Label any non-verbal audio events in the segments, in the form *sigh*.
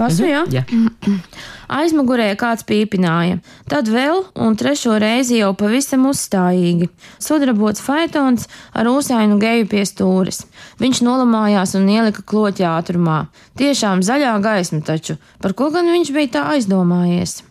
Lasu, jā? Jā. Aizmugurē kāds pīpināja, tad vēl un trešo reizi jau pavisam uzstājīgi. Sudrabots faitons ar ūsainu geju pie stūres. Viņš nolamājās un ielika kloķi ātrumā. Tiešām zaļā gaisma taču, par ko gan viņš bija tā aizdomājies?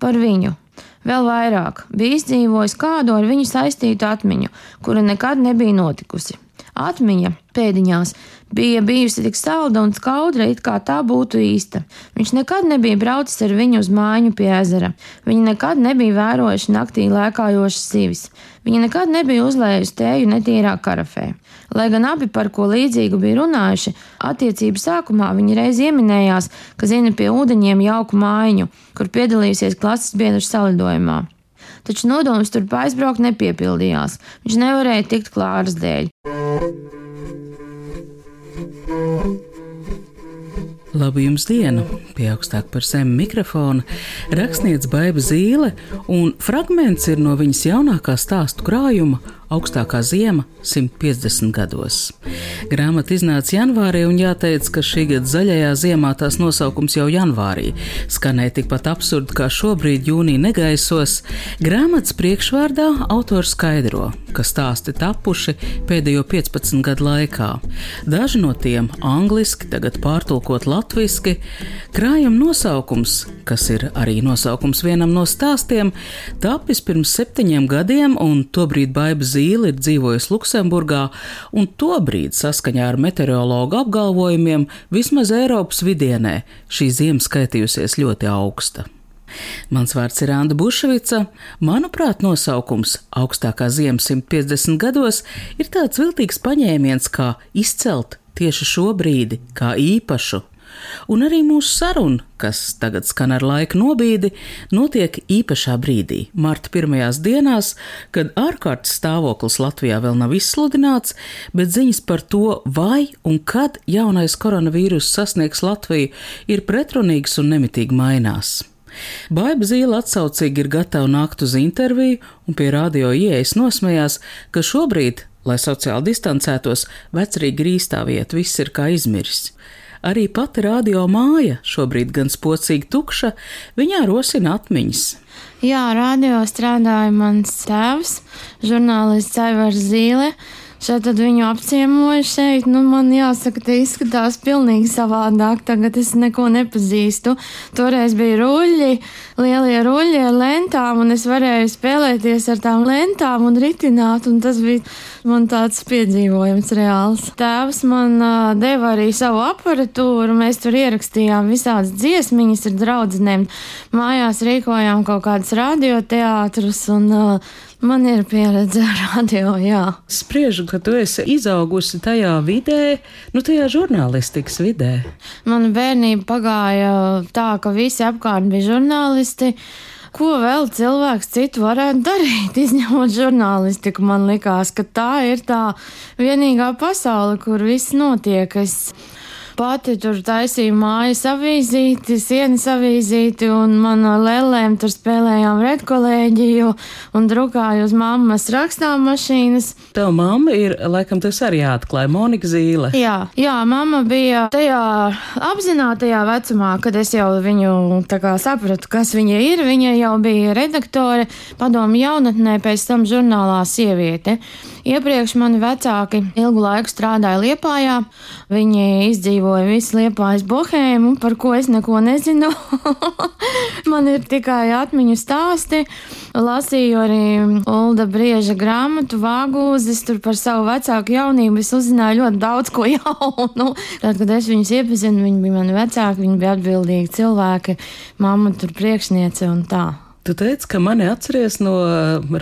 Par viņu. Vēl vairāk bija izdzīvojis kādu ar viņu saistītu atmiņu, kura nekad nebija notikusi. Atmiņa pēdiņās bija bijusi tik salda un skaudra, it kā tā būtu īsta. Viņš nekad nebija braucis ar viņu uz māju pie ezera. Viņi nekad nebija vērojuši naktī lēkājošas zivis. Viņi nekad nebija uzlējusi tēju netīrā karafē. Lai gan abi par ko līdzīgu bija runājuši, attiecību sākumā viņi reiz ieminējās, ka zina pie ūdeņiem jauku mājiņu, kur piedalījusies klases biedru salidojumā. Taču nodoms turp aizbraukt nepiepildījās. Viņš nevarēja tikt klāras dēļ. Labu jums dienu! Pie augstāk par zemi mikrofona rakstniece Baiva Zīle, un fragments ir no viņas jaunākā stāstu krājuma Augstākā ziema 150 gados. Grāmata iznāca janvārī, un jāteic, ka šī gada zaļajā ziemā tās nosaukums jau janvārī skanēja tikpat absurdi kā šobrīd jūnija negaisos. Grāmatas priekšvārdā autors skaidro, ka stāsti tapuši pēdējo 15 gadu laikā. Daži no tiem angliski, tagad pārtulkot latviski. Krājuma nosaukums, kas ir arī nosaukums vienam no stāstiem, tapis pirms septiņiem gadiem, un tobrīd Baiba Zīle ir dzīvojusi Luksemburgā, un tobrīd, saskaņā ar meteorologu apgalvojumiem, vismaz Eiropas vidienē šī ziema skaitījusies ļoti augsta. Mans vārds ir Anna Bušvica. Manuprāt, nosaukums augstākā ziema 150 gados ir tāds viltīgs paņēmiens, kā izcelt tieši šo brīdi, kā īpašu. Un arī mūsu saruna, kas tagad skan ar laika nobīdi, notiek īpašā brīdī, marta pirmajās dienās, kad ārkārtas stāvoklis Latvijā vēl nav izsludināts, bet ziņas par to, vai un kad jaunais koronavīrus sasniegs Latviju, ir pretrunīgas un nemitīgi mainās. Baiba Zīle atsaucīgi ir gatava nākt uz interviju un pie radio ieejas nosmējās, ka šobrīd, lai sociāli distancētos, vecrīgi ir īstā vieta, viss ir kā izmiris. Arī pati radio māja, šobrīd gan spocīgi tukša, viņā rosina atmiņas. Jā, radio strādāja mans tēvs, žurnālists Aivars Zīle. Šeit tad viņu apciemoju šeit, nu man jāsaka, te izskatās pilnīgi savādāk, tagad es neko nepazīstu. Toreiz bija ruļļi, lielie ruļļi ar lentām, un es varēju spēlēties ar tām lentām un ritināt, un tas bija man tāds piedzīvojums reāls. Tēvs man uh, deva arī savu aparatūru, mēs tur ierakstījām visādas dziesmiņas ar draudzenēm, mājās rīkojām kaut kādas radioteātrus un uh, Man ir pieredze ar radio, jā. Spriežu, ka tu esi izaugusi tajā vidē, nu, tajā žurnālistikas vidē. Mana bērnība pagāja tā, ka visi apkārt bija žurnālisti. Ko vēl cilvēks citu varētu darīt, *laughs* izņemot žurnālistiku? Man likās, ka tā ir tā vienīgā pasaule, kur viss notiek. Es pati tur taisīju mājas avīzīti, sienas avīzīti, un man lēlēm tur spēlējām redkolēģiju un drukāju uz mammas rakstām mašīnas. Tev mamma ir, laikam, tas arī jāatklāj, Monika Zīle. Jā, jā, mamma bija tajā apzinātajā vecumā, kad es jau viņu tā kā sapratu, kas viņa ir. Viņa jau bija redaktore padomu jaunatnē, pēc tam žurnālā sieviete. Iepriekš mani vecāki ilgu laiku strādāja Liepājā. Viņi izdzīvoja visu Liepājas bohēmu, par ko es neko nezinu. *laughs* Man ir tikai atmiņu stāsti. Lasīju arī Ulda Brieža grāmatu Vāgūzes, tur par savu vecāku jaunību. Es uzzināju ļoti daudz ko *laughs* jaunu. Tad, kad es viņus iepazinu, viņi bija mani vecāki, viņi bija atbildīgi cilvēki, mamma tur priekšniece un tā. Tu teici, ka mani atceries no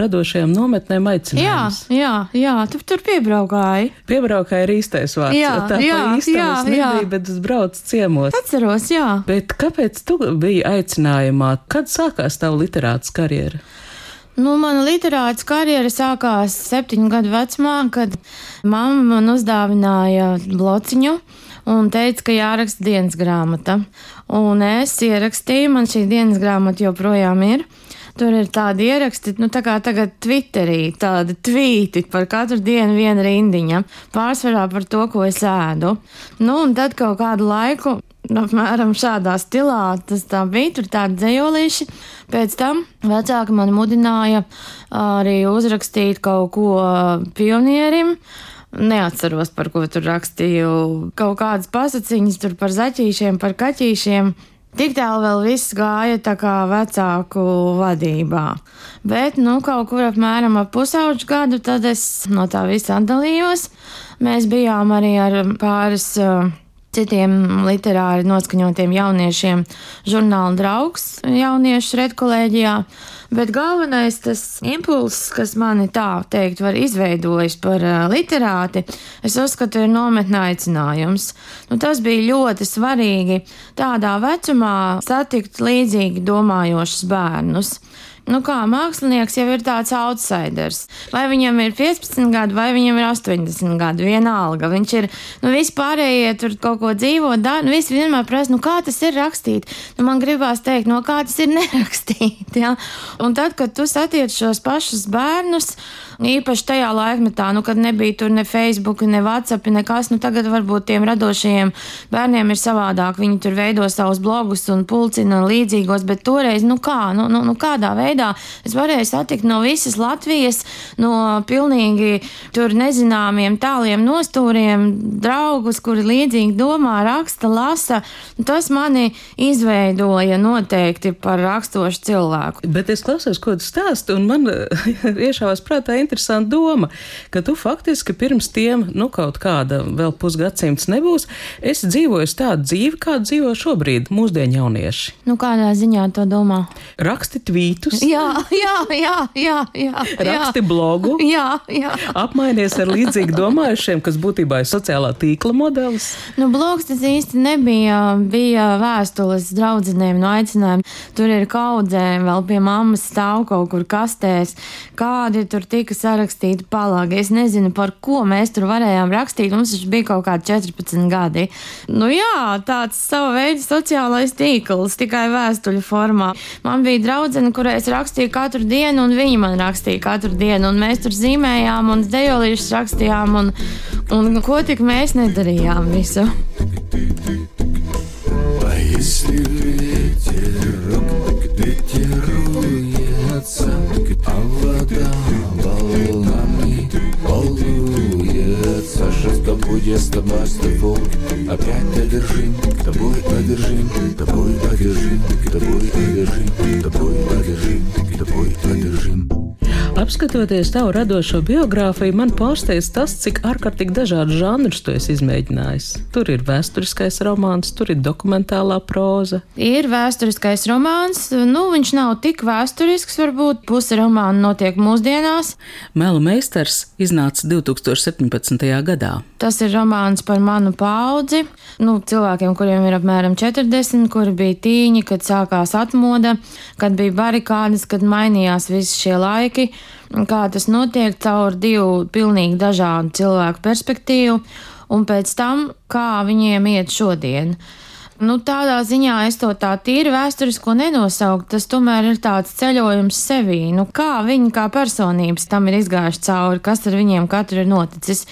radošajām nometnēm Jā, aicinājums. jā, jā, tu tur piebraukāji. Piebraukāja ir īstais vārds. Jā, tā jā, jā, es nebiju, jā. bet es braucu ciemos. Atceros, jā. Bet kāpēc tu biji aicinājumā? Kad sākās tava literātas karjera? Nu, mana literāta karjera sākās septiņu gadu vecumā, kad mamma man uzdāvināja blociņu un teica, ka jāraksta dienas grāmata. Un es ierakstīju, man šī dienas grāmata joprojām ir. Tur ir tādi ieraksti, nu, tā kā tagad Twitterī, tādi tvīti par katru dienu viena rindiņa, pārsvarā par to, ko es ēdu. Nu, un tad kaut kādu laiku apmēram šādā stilā. Tas tā bija, tur tādi dzējolīši. Pēc tam vecāki mani mudināja arī uzrakstīt kaut ko pionierim. Neatceros, par ko tur rakstīju. Kaut kādas pasaciņas tur par zaķīšiem, par kaķīšiem. Tik tālu vēl viss gāja tā kā vecāku vadībā. Bet, nu, kaut kur apmēram ap pusauģu gadu tad es no tā visa atdalījos. Mēs bijām arī ar pāris uh, citiem literāri noskaņotiem jauniešiem žurnāla draugs jauniešu redkolēģijā. Bet galvenais tas impulss, kas mani tā teikt var izveidojis par uh, literāti, es uzskatu, ir nometnē aicinājums. Nu, tas bija ļoti svarīgi tādā vecumā satikt līdzīgi domājošus bērnus nu kā mākslinieks jau ir tāds outsiders. Vai viņam ir 15 gadi, vai viņam ir 80 gadi, vienalga. Viņš ir, nu, vispārējie tur kaut ko dzīvo, dara, nu, visi vienmēr prasa, nu, kā tas ir rakstīt. Nu, man gribās teikt, no kā tas ir *laughs* nerakstīt, ja? Un tad, kad tu satiec šos pašus bērnus, īpaši tajā laikmetā, nu, kad nebija tur ne Facebook, ne WhatsApp, nekas, nu, tagad varbūt tiem radošajiem bērniem ir savādāk. Viņi tur veido savus blogus un pulcina līdzīgos, bet toreiz, nu, kā, nu, nu, nu kādā veidā es varēju satikt no visas Latvijas, no pilnīgi tur nezināmiem tāliem nostūriem draugus, kuri līdzīgi domā, raksta, lasa. Tas mani izveidoja noteikti par rakstošu cilvēku. Bet es klausos, ko tu stāsti, un man *laughs* iešāvās prātā interesanta doma, ka tu faktiski pirms tiem, nu, kaut kāda vēl pusgadsimts nebūs, es dzīvoju tādu dzīvi, kādu dzīvo šobrīd mūsdienu jaunieši. Nu, kādā ziņā to domā? Raksti tvītus, Jā, jā, jā, jā. jā, raksti blogu, jā, jā. apmainies ar līdzīgi domājušiem, kas būtībā ir sociālā tīkla modelis. Nu, blogs tas īsti nebija. Bija vēstules draudzenēm no aicinājuma. Tur ir kaudzēm, vēl pie mammas stāv kaut kur kastēs. Kādi tur tika sarakstīti palagi. Es nezinu, par ko mēs tur varējām rakstīt. Mums taču bija kaut kādi 14 gadi. Nu jā, tāds sava veida sociālais tīkls, tikai vēstuļu formā. Man bija draudzene, kurai es rakstīju katru dienu, un viņi man rakstīja katru dienu, un mēs tur zīmējām, un dejolīšus rakstījām, un, un ko tik mēs nedarījām visu. А если ветерок ветеруется, а вода волнами волнуется, тобой, я с тобой, с тобой, опять одержим, тобой одержим, тобой одержим, тобой одержим, тобой одержим, тобой одержим. Apskatoties tavu radošo biogrāfiju, man pārsteidz tas, cik ārkārtīgi dažādu žanrus tu esi izmēģinājis. Tur ir vēsturiskais romāns, tur ir dokumentālā proza. Ir vēsturiskais romāns, nu viņš nav tik vēsturisks, varbūt puse romāna notiek mūsdienās. Melu meistars iznāca 2017. gadā. Tas ir romāns par manu paudzi, nu, cilvēkiem, kuriem ir apmēram 40, kuri bija tīņi, kad sākās atmoda, kad bija barikādas, kad mainījās visi šie laiki kā tas notiek caur divu pilnīgi dažādu cilvēku perspektīvu, un pēc tam, kā viņiem iet šodien. Nu, tādā ziņā es to tā tīri vēsturisko nenosaucu. Tas tomēr ir tāds ceļojums sevī. Nu, kā viņi kā personības tam ir izgājuši cauri, kas ar viņiem katru ir noticis.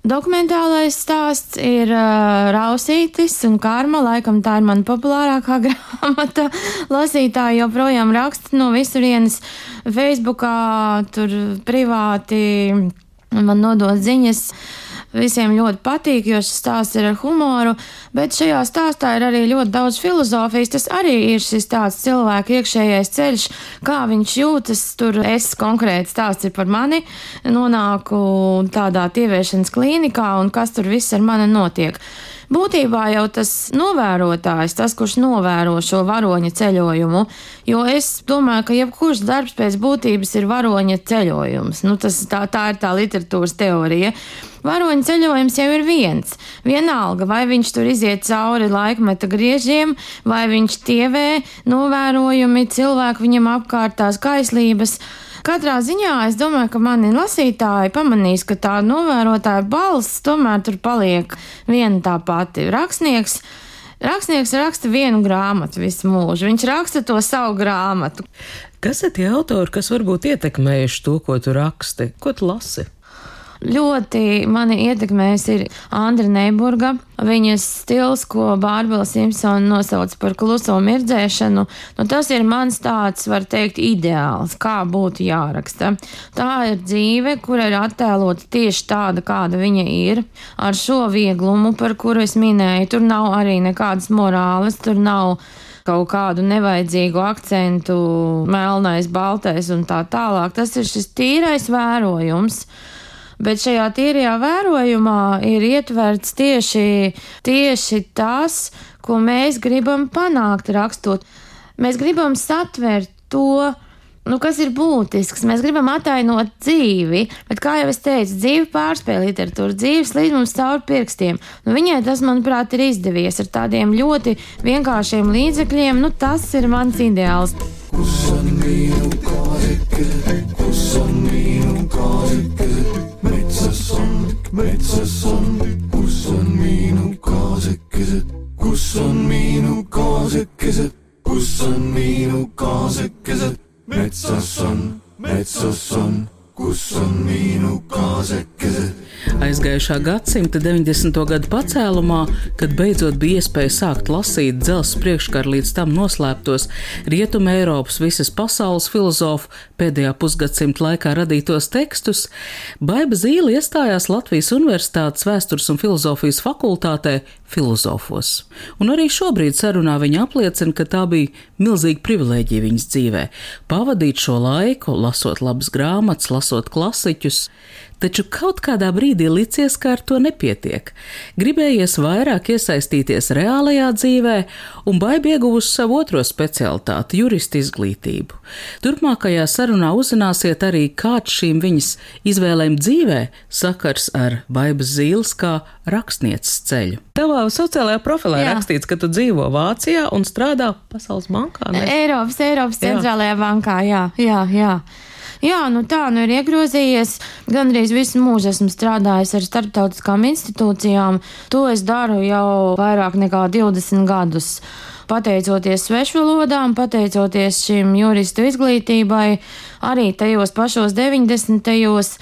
Dokumentālais stāsts ir uh, Rausītis un Karma. Laikam tā ir mana populārākā *laughs* grāmata. Lasītāji joprojām raksta no visurienes Facebookā, tur privāti man nodot ziņas. Visiem ļoti patīk, jo šis stāsts ir ar humoru, bet šajā stāstā ir arī ļoti daudz filozofijas. Tas arī ir šis tāds cilvēka iekšējais ceļš, kā viņš jūtas. Tur es konkrēti stāsts ir par mani, nonāku tādā tieviešanas klīnikā un kas tur viss ar mani notiek. Būtībā jau tas novērotājs, tas, kurš novēro šo varoņa ceļojumu, jo es domāju, ka jebkurš darbs pēc būtības ir varoņa ceļojums. Nu, tas, tā, tā ir tā literatūras teorija. Varoņa ceļojums jau ir viens. Vienalga, vai viņš tur iziet cauri laikmeta griežiem, vai viņš tievē novērojumi, cilvēki viņam apkārt tās kaislības. Katrā ziņā es domāju, ka mani lasītāji pamanīs, ka tā novērotāja balss tomēr tur paliek viena tā pati. Rakstnieks. Rakstnieks raksta vienu grāmatu visu mūžu. Viņš raksta to savu grāmatu. Kas ir tie autori, kas varbūt ietekmējuši to, ko tu raksti? Ko tu lasi? Ļoti mani ietekmējis ir Andra Neiburga. Viņas stils, ko Bārbela Simpsona nosauc par kluso mirdzēšanu, nu, tas ir mans tāds, var teikt, ideāls, kā būtu jāraksta. Tā ir dzīve, kura ir attēlota tieši tāda, kāda viņa ir, ar šo vieglumu, par kuru es minēju. Tur nav arī nekādas morāles, tur nav kaut kādu nevajadzīgu akcentu, melnais, baltais un tā tālāk. Tas ir šis tīrais vērojums bet šajā tīrajā vērojumā ir ietverts tieši, tieši tas, ko mēs gribam panākt rakstot. Mēs gribam satvert to, nu, kas ir būtisks. Mēs gribam attainot dzīvi, bet, kā jau es teicu, dzīve pārspēja literatūru, dzīves līdz mums caur pirkstiem. Nu, viņai tas, manuprāt, ir izdevies ar tādiem ļoti vienkāršiem līdzekļiem. Nu, tas ir mans ideāls. Kus on minu kaareke, kus on minu kaareke? metsas on, metsas on, kus on minu kaasekesed, kus on minu kaasekesed, kus on minu kaasekesed, metsas on, metsas on, kus on minu kaasekesed Aizgājušā gadsimta 90. gadu pacēlumā, kad beidzot bija iespēja sākt lasīt dzelzceļa priekškaru līdz tam noslēptos Rietuma Eiropas visas pasaules filozofu pēdējā pusgadsimta laikā radītos tekstus, Baiba Zīle iestājās Latvijas Universitātes vēstures un filozofijas fakultātē filozofos. Un arī šobrīd sarunā viņa apliecina, ka tā bija milzīga privilēģija viņas dzīvē - pavadīt šo laiku, lasot labas grāmatas, lasot klasiķus, taču kaut kādā brīdī licies, ka ar to nepietiek. Gribējies vairāk iesaistīties reālajā dzīvē, un baiba ieguvusi savu otro specialitāti - jurista izglītību. Turpmākajā sarunā uzzināsiet arī, kāds šīm viņas izvēlēm dzīvē sakars ar baibas zīles kā rakstnieces ceļu. Tavā sociālajā profilā Jā. rakstīts, ka tu dzīvo Vācijā un strādā Pasaules bankā. Ne? Eiropas, Eiropas centrālajā jā. bankā, jā, jā, jā. Jā, nu tā nu ir iegrozījies. Gan arī visu mūžu esmu strādājis ar starptautiskām institūcijām. To es daru jau vairāk nekā 20 gadus. Pateicoties svešvalodām, pateicoties šim juristu izglītībai, arī tajos pašos 90. gados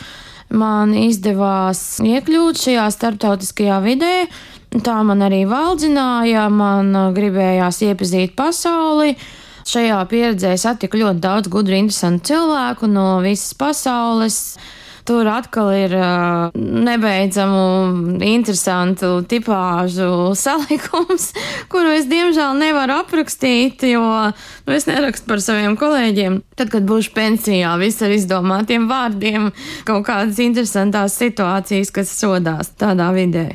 man izdevās iekļūt šajā starptautiskajā vidē. Tā man arī valdzināja, man gribējās iepazīt pasauli. Šajā pieredzē satiku ļoti daudz gudru, interesantu cilvēku no visas pasaules. Tur atkal ir uh, nebeidzamu, interesantu tipāžu *laughs* salikums, kuru es diemžēl nevaru aprakstīt, jo nu, es nerakstu par saviem kolēģiem. Tad, kad būšu pensijā, viss ar izdomātiem vārdiem, kaut kādas interesantas situācijas, kas rodās tādā vidē.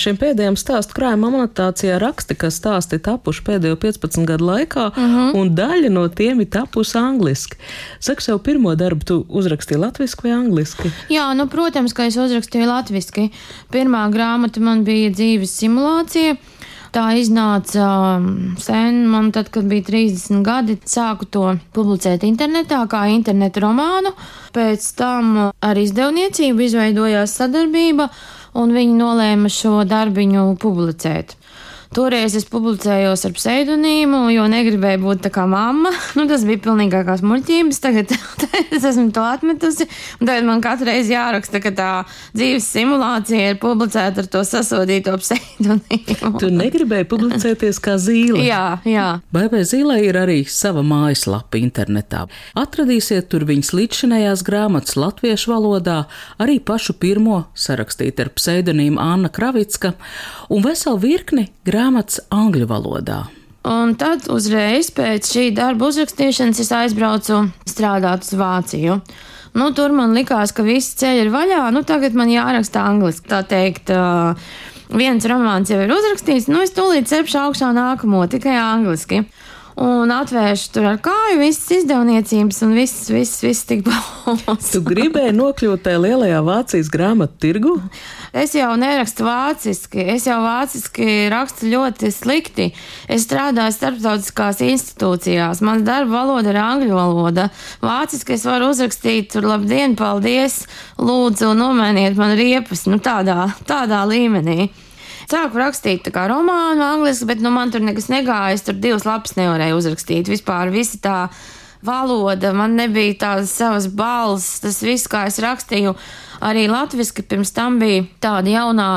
Šiem pēdējiem stāstu krājuma anotācijā raksti, ka stāsti tapuši pēdējo 15 gadu laikā, uh mhm. -huh. un daļa no tiem ir tapusi angliski. Saka, sev pirmo darbu tu uzrakstīji latviešu vai angliski? Jā, nu, protams, ka es uzrakstīju latviešu. Pirmā grāmata man bija dzīves simulācija. Tā iznāca um, sen, man tad, kad bija 30 gadi, sāku to publicēt internetā, kā internetu romānu. Pēc tam ar izdevniecību izveidojās sadarbība, un viņi nolēma šo darbiņu publicēt. Toreiz es publicējos ar pseidonīmu, jo negribēju būt tā kā mamma. *laughs* Nu, tas bija pilnīgākās muļķības. Tagad *laughs* es esmu to atmetusi. Tagad man katru reizi jāraksta, ka tā dzīves simulācija ir publicēta ar to sasodīto *laughs* pseidonīmu. Tu negribēji publicēties kā zīle. jā, jā. Baibai zīlē ir arī sava mājaslapa internetā. Atradīsiet tur viņas līdzšinējās grāmatas latviešu valodā, arī pašu pirmo sarakstīt ar pseidonīmu Anna Kravicka un veselu virkni grāmatu grāmatas angļu valodā. Un tad uzreiz pēc šī darba uzrakstīšanas es aizbraucu strādāt uz Vāciju. Nu, tur man likās, ka visi ceļi ir vaļā. Nu, tagad man jāraksta angliski. Tā teikt, viens romāns jau ir uzrakstīts, nu es tūlīt cepšu augšā nākamo, tikai angliski. Un atvēršu tur ar kāju visas izdevniecības un viss, viss, viss tik balsts. Tu gribēji nokļūt tajā lielajā Vācijas grāmatu tirgu? Es jau nerakstu vāciski, es jau vāciski rakstu ļoti slikti. Es strādāju starptautiskās institūcijās, mans darba valoda ir angļu valoda. Vāciski es varu uzrakstīt tur labdien, paldies, lūdzu, nomainiet man riepas, nu tādā, tādā līmenī. Sāku rakstīt kā romānu angliski, bet nu, man tur nekas negāja. Es tur divas lapas nevarēju uzrakstīt. Vispār visi tā valoda, man nebija tādas savas balss, tas viss, kā es rakstīju. Arī latviešu pirms tam bija tāda jaunā,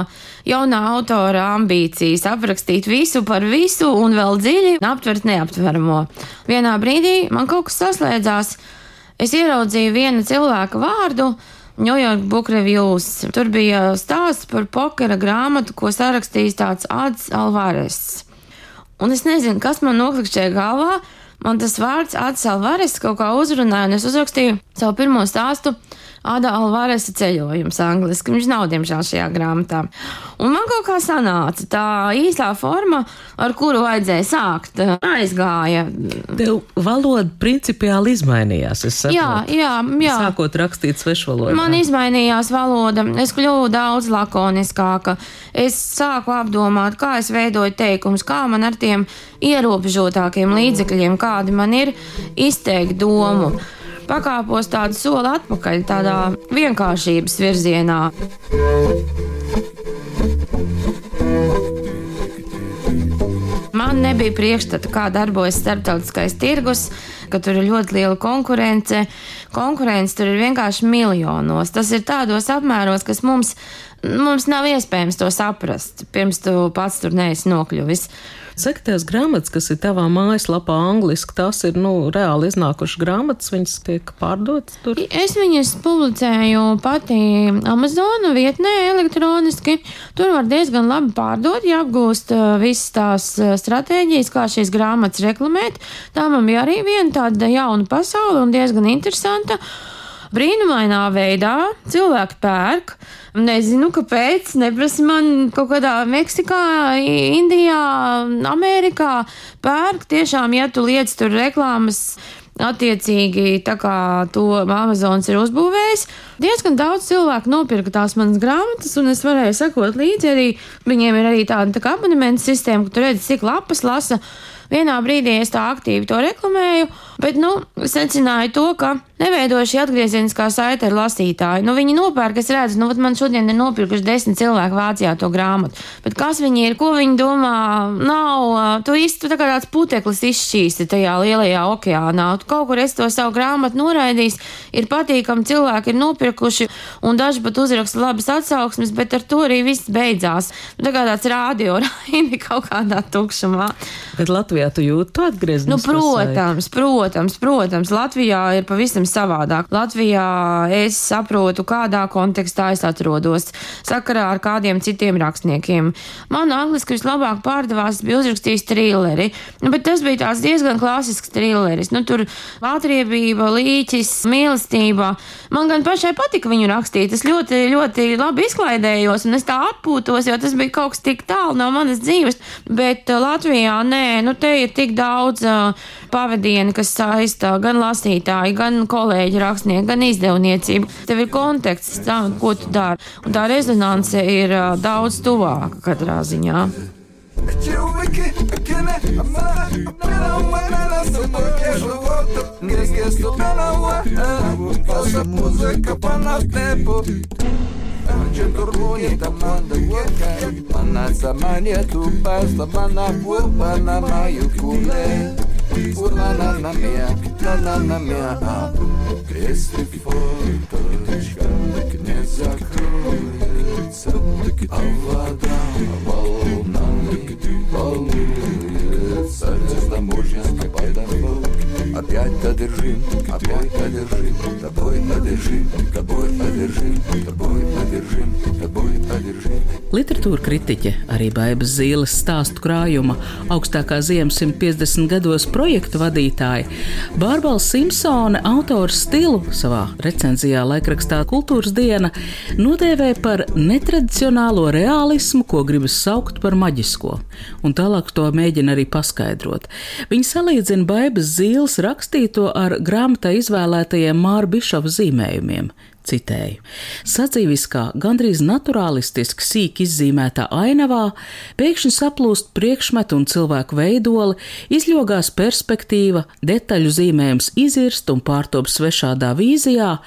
jaunā autora ambīcijas aprakstīt visu par visu un vēl dziļi aptvert neaptveramo. Vienā brīdī man kaut kas saslēdzās. Es ieraudzīju viena cilvēka vārdu, New York Book Reviews. Tur bija stāsts par pokera grāmatu, ko sarakstījis tāds Ats Alvarez. Un es nezinu, kas man noklikšķēja galvā. Man tas vārds Ats Alvarez kaut kā uzrunāja, un es uzrakstīju savu pirmo stāstu Ada Alvaresa ceļojums angliski. Viņš nav, diemžēl, šajā grāmatā. Un man kaut kā sanāca tā īstā forma, ar kuru vajadzēja sākt, aizgāja. Tev valoda principiāli izmainījās. Jā, jā, jā. Sākot rakstīt svešvalodā. Man izmainījās valoda. Es kļuvu daudz lakoniskāka. Es sāku apdomāt, kā es veidoju teikumus, kā man ar tiem ierobežotākiem līdzekļiem, kādi man ir, izteikt domu. Mm pakāpos tādu soli atpakaļ, tādā vienkāršības virzienā. Man nebija priekšstata, kā darbojas starptautiskais tirgus, ka tur ir ļoti liela konkurence. Konkurence tur ir vienkārši miljonos. Tas ir tādos apmēros, kas mums, mums nav iespējams to saprast, pirms tu pats tur neesi nokļuvis. Sektais grāmatas, kas ir tavā mājaslapā angliski, tās ir nu, reāli iznākušas grāmatas, viņas tiek pārdotas tur. Es viņas publicēju pati Amazon vietnē elektroniski. Tur var diezgan labi pārdot, ja apgūst uh, visas tās uh, stratēģijas, kā šīs grāmatas reklamēt. Tā man bija arī viena tāda jauna pasaule un diezgan interesanta. Brīnumainā veidā cilvēki pērk. Nezinu, kāpēc. Neprasa man kaut kādā Meksikā, Indijā, Amerikā pērk. Tiešām, ja tu liec tur reklāmas. Attiecīgi, tā kā to Amazonas ir uzbūvējis, diezgan daudz cilvēku nopirka tās manas grāmatas, un es varēju sekot līdzi arī. Viņiem ir arī tāda tā abonementa sistēma, ka tu redzi, cik lapas lasa. Vienā brīdī es tā aktīvi to reklamēju, bet, nu, secināju to, ka neveidoju šī atgriezeniskā saite ar lasītāju. Nu, viņi nopērk, es redzu, nu, man šodien ir nopirkuši desmit cilvēku Vācijā to grāmatu. Bet kas viņi ir, ko viņi domā, nav, tu īsti tā kā tāds puteklis izšķīsti tajā lielajā okeānā. Tu kaut kur es to savu grāmatu noraidījis, ir patīkami cilvēki ir nopirkuši, un daži pat uzraksta labas atsauksmes, bet ar to arī viss beidzās. Tā kā tāds rādio *laughs* raini kaut kādā tukšumā. Bet Latvijā tu jūti to atgrieznisko nu, protams, protams, protams, Latvijā ir pavisam savādāk. Latvijā es saprotu, kādā kontekstā es atrodos, sakarā ar kādiem citiem rakstniekiem. Man angliski vislabāk pārdevās bija uzrakstījis trilleri, nu, bet tas bija tāds diezgan klasisks trilleris. Nu, tur atriebība, līķis, mīlestība. Man gan pašai patika viņu rakstīt. Es ļoti, ļoti labi izklaidējos, un es tā atpūtos, jo tas bija kaut kas tik tālu no manas dzīves. Bet uh, Latvijā nē, nu te ir tik daudz pavadieni, kas saistā gan lasītāji, gan kolēģi rakstnieki, gan izdevniecība. Tev ir konteksts tam, ko tu dari. Un tā rezonance ir daudz tuvāka katrā ziņā. Čia turbūt tam manda kieka, mana samanė tu pasta, mana pupa nama jukule. Urla na na mea, na na na mea, Если форточка не закроется, а вода волнами волнуется, Звездоморье, Пайденбург, опять одержим, тобой одержим, тобой одержим, тобой одержим, тобой одержим, тобой одержим. Literatūra kritiķe, arī Baigas Zīles stāstu krājuma augstākā ziemas 150 gados projektu vadītāja Bārbala Simpsone autors stilu savā recenzijā laikrakstā Kultūras diena nodēvē par netradicionālo realismu, ko gribas saukt par maģisko, un tālāk to mēģina arī paskaidrot. Viņa salīdzina Baigas Zīles rakstīto ar grāmatā izvēlētajiem Māra Bišova zīmējumiem. Citēju: Sadzīviskā, gandrīz naturālistiski sīk izzīmētā ainavā, pēkšņi saplūst priekšmetu un cilvēku veidoli, izļogās perspektīva, detaļu zīmējums izirst un pārtop svešādā vīzijā,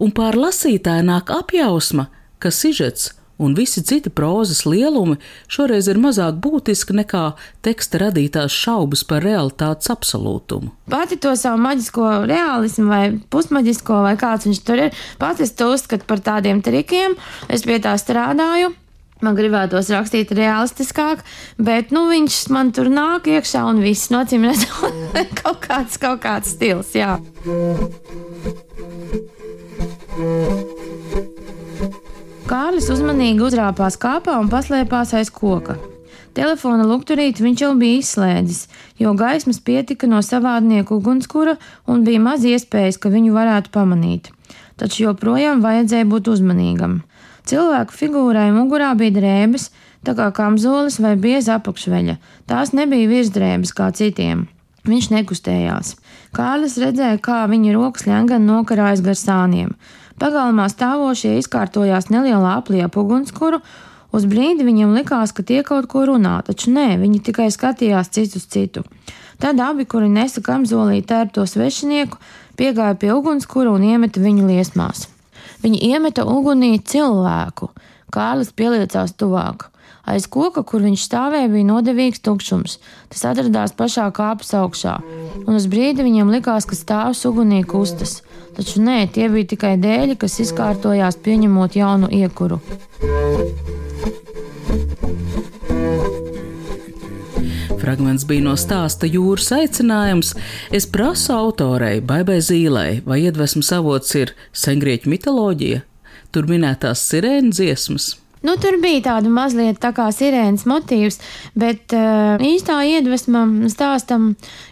un pār lasītāju nāk apjausma, ka sižets un visi citi prozas lielumi šoreiz ir mazāk būtiski nekā teksta radītās šaubas par realitātes absolūtumu. Pati to savu maģisko realismu vai pusmaģisko vai kāds viņš tur ir, pati es to uzskatu par tādiem trikiem, es pie tā strādāju. Man gribētos rakstīt realistiskāk, bet nu, viņš man tur nāk iekšā un viss nocīm redzot *laughs* kaut kāds, kaut kāds stils. Jā. Kārlis uzmanīgi uzrāpās kāpā un paslēpās aiz koka. Telefona lukturīti viņš jau bija izslēdzis, jo gaismas pietika no savādnieku ugunskura un bija maz iespējas, ka viņu varētu pamanīt. Taču joprojām vajadzēja būt uzmanīgam. Cilvēku figūrai mugurā bija drēbes, tā kā kamzolis vai bieza apakšveļa. Tās nebija virsdrēbes kā citiem. Viņš nekustējās. Kārlis redzēja, kā viņa rokas ļengan nokarājas gar sāniem. Pagalmā stāvošie izkārtojās nelielā aplī ap ugunskura. Uz brīdi viņam likās, ka tie kaut ko runā, taču nē, viņi tikai skatījās cits uz citu. Tad abi, kuri nesa kamzolī tērpto svešinieku, piegāja pie ugunskura un iemeta viņu liesmās. Viņi iemeta ugunī cilvēku. Kārlis pieliecās tuvāk. Aiz koka, kur viņš stāvēja, bija nodevīgs tukšums. Tas atradās pašā kāpnes augšā, un uz brīdi viņam likās, ka stāvs ugunī kustas. Taču nē, tie bija tikai dēļi, kas izkārtojās pieņemot jaunu iekuru. Fragments bija no stāsta jūras aicinājums. Es prasu autorei, Baibai Zīlei, vai iedvesmas avots ir sengrieķu mitoloģija, tur minētās sirēnu dziesmas. Nu, tur bija tāda mazliet tā kā sirēnas motīvs, bet uh, īstā iedvesma stāstam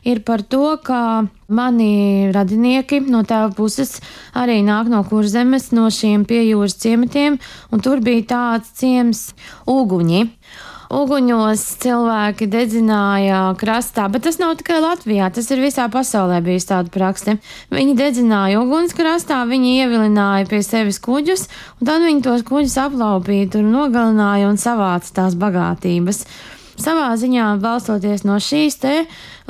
ir par to, ka mani radinieki no tēva puses arī nāk no kurzemes, no šiem piejūras ciematiem, un tur bija tāds ciems uguņi. Uguņos cilvēki dedzināja krastā, bet tas nav tikai Latvijā, tas ir visā pasaulē bijis tāda prakse. Viņi dedzināja uguns krastā, viņi ievilināja pie sevis kuģus, un tad viņi tos kuģus aplaupīja, tur nogalināja un savāca tās bagātības. Savā ziņā balstoties no šīs te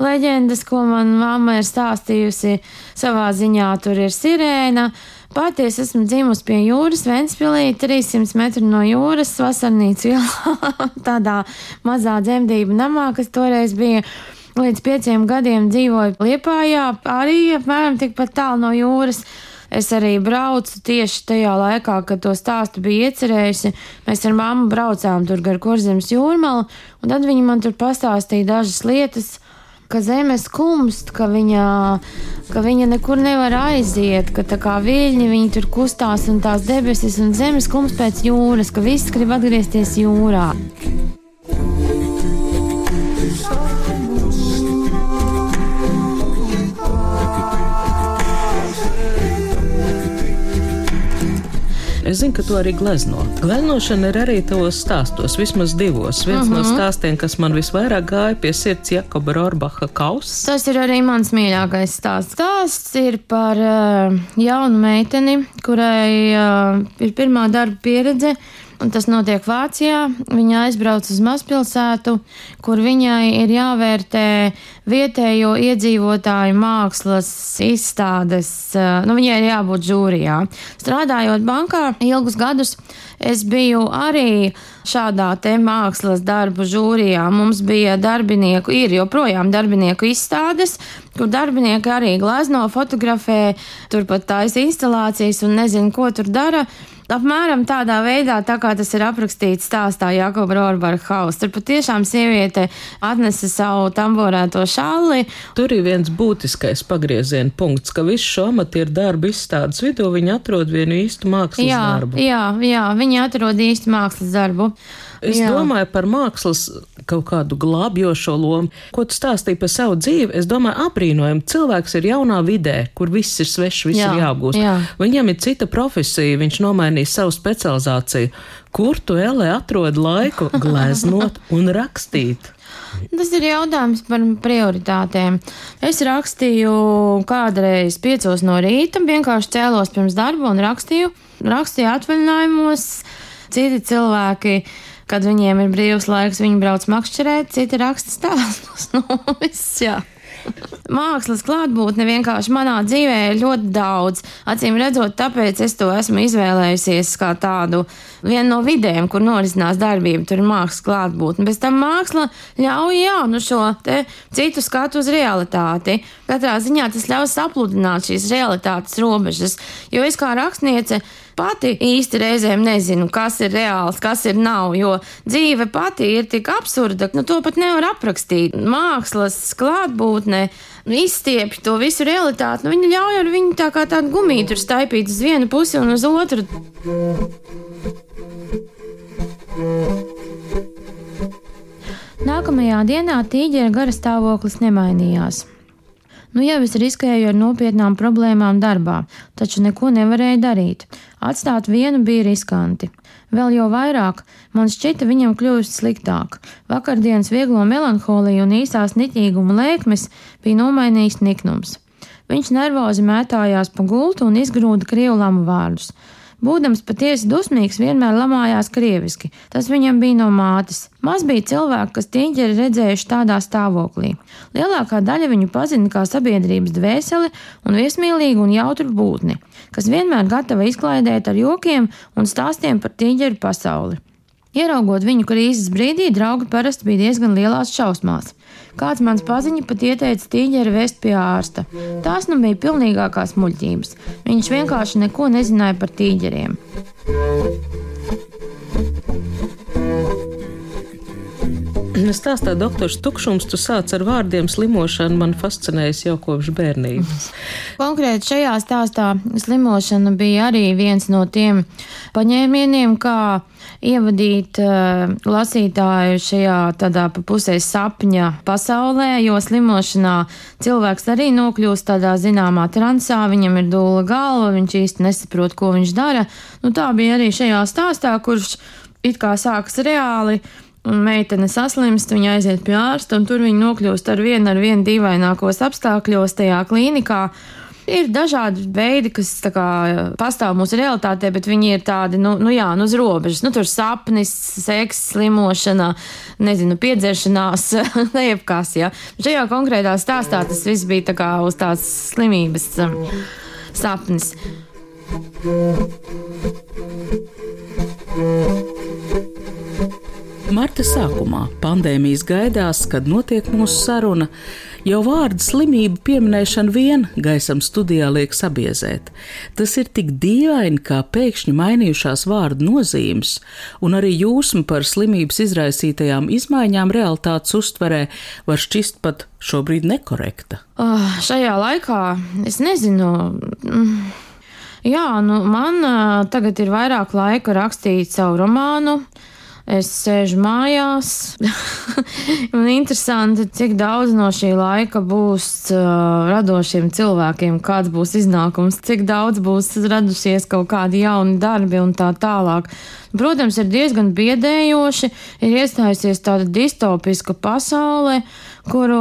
leģendas, ko man mamma ir stāstījusi, savā ziņā tur ir sirēna, Pati es esmu dzimusi pie jūras, Ventspilī, 300 metru no jūras, vasarnīcas ielā, *laughs* tādā mazā dzemdību namā, kas toreiz bija. Līdz pieciem gadiem dzīvoju Liepājā, arī apmēram tikpat tālu no jūras. Es arī braucu tieši tajā laikā, kad to stāstu bija iecerējusi. Mēs ar mammu braucām tur gar Kurzemes jūrmalu, un tad viņi man tur pastāstīja dažas lietas ka zeme skumst, ka viņa, ka viņa nekur nevar aiziet, ka tā kā viļņi viņi tur kustās un tās debesis un zeme skumst pēc jūras, ka viss grib atgriezties jūrā. Es zinu, ka tu arī glezno. Gleznošana ir arī tavos stāstos, vismaz divos. Viens uh -huh. no mhm. stāstiem, kas man visvairāk gāja pie sirds, Jakoba Rorbacha kauss. Tas ir arī mans mīļākais stāsts. Stāsts ir par uh, jaunu meiteni, kurai uh, ir pirmā darba pieredze tas notiek Vācijā. Viņa aizbrauc uz mazpilsētu, kur viņai ir jāvērtē vietējo iedzīvotāju mākslas izstādes. Eh, nu, viņai ir jābūt žūrijā. Strādājot bankā ilgus gadus, es biju arī šādā te mākslas darbu žūrijā. Mums bija darbinieku, ir joprojām darbinieku izstādes, kur darbinieki arī glazno, fotografē, turpat taisa instalācijas un nezinu, ko tur dara. Apmēram tādā veidā, tā kā tas ir aprakstīts stāstā Jakoba Rorbara Haus. Tur patiešām sieviete atnesa savu tamborēto šalli. Tur ir viens būtiskais pagrieziena punkts, ka visu šo amatieru darbu izstādes vidū viņi atrod vienu īstu mākslas Jā, darbu. jā, jā, viņi atrod īsti mākslas darbu. Es Jā. domāju par mākslas kaut kādu glābjošo lomu. Ko tu stāstīji par savu dzīvi? Es domāju, aprīnojami. Cilvēks ir jaunā vidē, kur viss ir svešs, viss Jā, ir jāapgūst. jā. Viņam ir cita profesija, viņš nomainīs savu specializāciju. Kur tu, Ele, atrod laiku gleznot un rakstīt? Tas ir jautājums par prioritātēm. Es rakstīju kādreiz piecos no rīta, vienkārši cēlos pirms darba un rakstīju. Rakstīju atvaļinājumos, citi cilvēki. Kad viņiem ir brīvs laiks, viņi brauc makšķerēt, citi raksta stāstus. *laughs* Nu, viss, jā. Mākslas klātbūtne vienkārši manā dzīvē ir ļoti daudz. Acīm redzot, tāpēc es to esmu izvēlējusies kā tādu vienu no vidēm, kur norisinās darbība. Tur ir mākslas klātbūtne. Bez tam māksla ļauj jā, nu šo citu skatu uz realitāti. Katrā ziņā tas ļauj sapludināt šīs realitātes robežas. Jo es kā rakstniece pati īsti reizēm nezinu, kas ir reāls, kas ir nav, jo dzīve pati ir tik absurda, ka nu, to pat nevar aprakstīt. Mākslas klātbūtne izstiepj to visu realitāti, nu, viņa ļauj ar viņu tā kā tādu gumiju tur staipīt uz vienu pusi un uz otru. Nākamajā dienā tīģeļa gara stāvoklis nemainījās. Nu jau es riskēju ar nopietnām problēmām darbā, taču neko nevarēju darīt. Atstāt vienu bija riskanti. Vēl jau vairāk man šķita viņam kļūst sliktāk. Vakardienas vieglo melanholiju un īsās niķīguma lēkmes bija nomainījis niknums. Viņš nervozi mētājās pa gultu un izgrūda krievu lamu vārdus. Būdams patiesi dusmīgs, vienmēr lamājās krieviski. Tas viņam bija no mātes. Maz bija cilvēki, kas tīņķeri redzējuši tādā stāvoklī. Lielākā daļa viņu pazina kā sabiedrības dvēseli un viesmīlīgu un jautru būtni, kas vienmēr gatava izklaidēt ar jokiem un stāstiem par tīņķeru pasauli. Ieraugot viņu krīzes brīdī, draugi parasti bija diezgan lielās šausmās. Kāds mans paziņa pat ieteica tīģeri vest pie ārsta. Tās nu bija pilnīgākās muļķības. Viņš vienkārši neko nezināja par tīģeriem. Stāstā doktors Tukšums, tu sāc ar vārdiem slimošana man fascinējas jau kopš bērnības. *laughs* Konkrēti šajā stāstā slimošana bija arī viens no tiem paņēmieniem, kā ievadīt uh, lasītāju šajā tādā pa pusē sapņa pasaulē, jo slimošanā cilvēks arī nokļūst tādā zināmā transā, viņam ir dūla galva, viņš īsti nesaprot, ko viņš dara. Nu, tā bija arī šajā stāstā, kurš it kā sākas reāli. Un meitene saslimst, viņa aiziet pie ārsta, un tur viņa nokļūst ar vienu ar vienu dīvainākos apstākļos tajā klīnikā. Ir dažādi veidi, kas kā, pastāv mūsu realitātē, bet viņi ir tādi, nu, nu jā, nu, uz robežas. Nu, tur sapnis, seks, slimošana, nezinu, piedzeršanās, *laughs* jebkas, jā. Šajā konkrētā stāstā tas viss bija tā kā uz tās slimības um, sapnis. Marta sākumā, pandēmijas gaidās, kad notiek mūsu saruna, jau vārdu slimību pieminēšana vien gaisam studijā liek sabiezēt. Tas ir tik dīvaini, kā pēkšņi mainījušās vārdu nozīmes, un arī jūsma par slimības izraisītajām izmaiņām realitātes uztverē var šķist pat šobrīd nekorekta. Uh, šajā laikā es nezinu. Mm, Jā, nu, man uh, tagad ir vairāk laika rakstīt savu romānu. Es sēžu mājās. *laughs* Man interesanti, cik daudz no šī laika būs uh, radošiem cilvēkiem, kāds būs iznākums, cik daudz būs radušies kaut kādi jauni darbi un tā tālāk. Protams, ir diezgan biedējoši, ir iestājusies tāda distopiska pasaule, kuru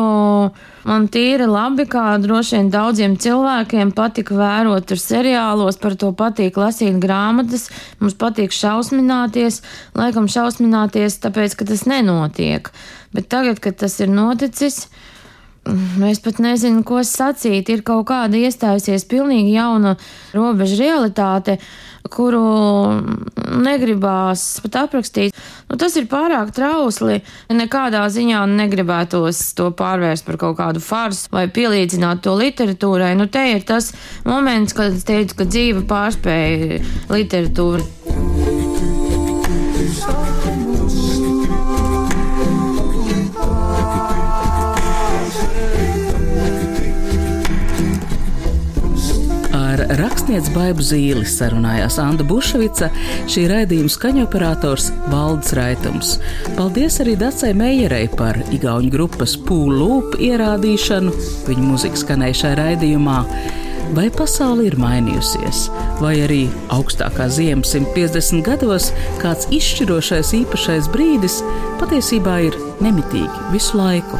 man tīri labi, kā droši vien daudziem cilvēkiem patika vērot tur seriālos, par to patīk lasīt grāmatas, mums patīk šausmināties, laikam šausmināties, tāpēc, ka tas nenotiek. Bet tagad, kad tas ir noticis, Es pat nezinu, ko sacīt. Ir kaut kāda iestājusies pilnīgi jauna robeža realitāte, kuru negribās pat aprakstīt. Nu, tas ir pārāk trausli. Nekādā ziņā negribētos to pārvērst par kaut kādu farsu vai pielīdzināt to literatūrai. Nu, te ir tas moments, kad es teicu, ka dzīve pārspēja literatūru. Ar rakstnieci Baibu Zīli sarunājās Anna Bušvica, šī raidījuma skaņoperators Valdis Raitums. Paldies arī Dacei Meijerei par igauņu grupas Pūlūpu ierādīšanu, viņa mūzika skanēja šajā raidījumā. Vai pasaule ir mainījusies, vai arī augstākā ziema 150 gados kāds izšķirošais īpašais brīdis patiesībā ir nemitīgi visu laiku?